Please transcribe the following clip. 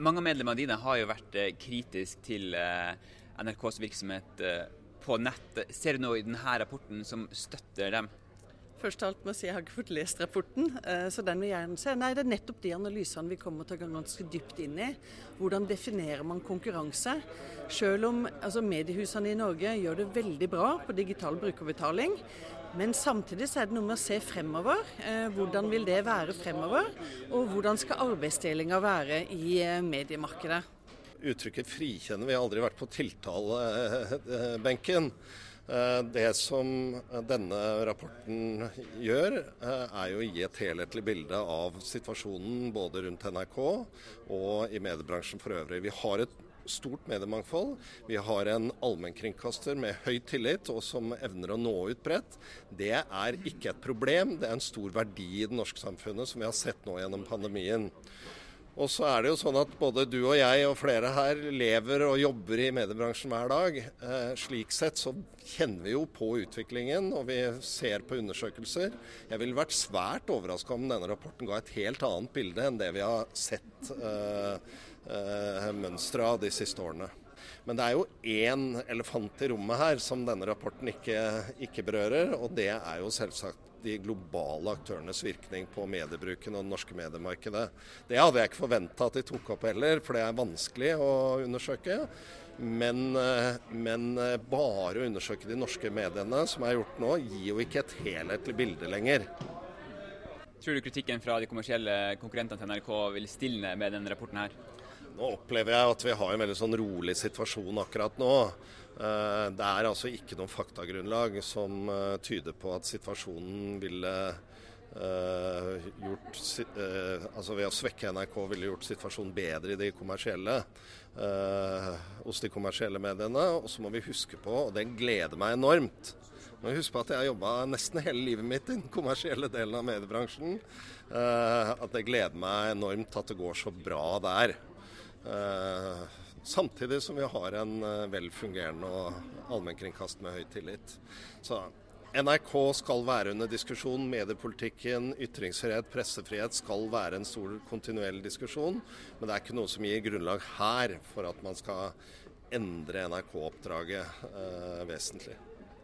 Mange av medlemmene dine har jo vært eh, kritisk til eh, NRKs virksomhet eh, på nett. Ser du noe i denne rapporten som støtter dem? Først av alt må jeg si jeg har ikke fått lest rapporten, så den vil jeg gjerne se. Nei, Det er nettopp de analysene vi kommer til å gå ganske dypt inn i. Hvordan definerer man konkurranse? Selv om altså, mediehusene i Norge gjør det veldig bra på digital brukerbetaling, men samtidig så er det noe med å se fremover. Eh, hvordan vil det være fremover? Og hvordan skal arbeidsdelinga være i eh, mediemarkedet? Uttrykket 'frikjenne' vi har aldri vært på tiltalebenken. Eh, det som denne rapporten gjør, er jo å gi et helhetlig bilde av situasjonen både rundt NRK og i mediebransjen for øvrig. Vi har et stort mediemangfold. Vi har en allmennkringkaster med høy tillit og som evner å nå ut bredt. Det er ikke et problem, det er en stor verdi i det norske samfunnet som vi har sett nå gjennom pandemien. Og så er det jo sånn at både du og jeg og flere her lever og jobber i mediebransjen hver dag. Eh, slik sett så kjenner vi jo på utviklingen, og vi ser på undersøkelser. Jeg ville vært svært overraska om denne rapporten ga et helt annet bilde enn det vi har sett eh, eh, mønsteret av de siste årene. Men det er jo én elefant i rommet her som denne rapporten ikke, ikke berører, og det er jo selvsagt de globale aktørenes virkning på mediebruken og det norske mediemarkedet. Det hadde jeg ikke forventa at de tok opp heller, for det er vanskelig å undersøke. Men, eh, men, eh, bare å undersøke de norske mediene, som er gjort nå, gir jo ikke et helhetlig bilde lenger. Tror du kritikken fra de kommersielle konkurrentene til NRK vil stilne med denne rapporten her? Nå opplever jeg at vi har en veldig sånn rolig situasjon akkurat nå. Eh, det er altså ikke noe faktagrunnlag som eh, tyder på at situasjonen ville Uh, gjort, altså ved å svekke NRK ville gjort situasjonen bedre i de kommersielle, hos de kommersielle mediene. Og så må vi huske på, og det gleder meg enormt vi huske på at jeg har jobba nesten hele livet mitt i den kommersielle delen av mediebransjen. at det gleder meg enormt at det går så bra der. Samtidig som vi har en eh, velfungerende og allmennkringkast med høy tillit. Så NRK skal være under diskusjon. Mediepolitikken, ytringsfrihet, pressefrihet skal være en stor kontinuerlig diskusjon. Men det er ikke noe som gir grunnlag her for at man skal endre NRK-oppdraget eh, vesentlig.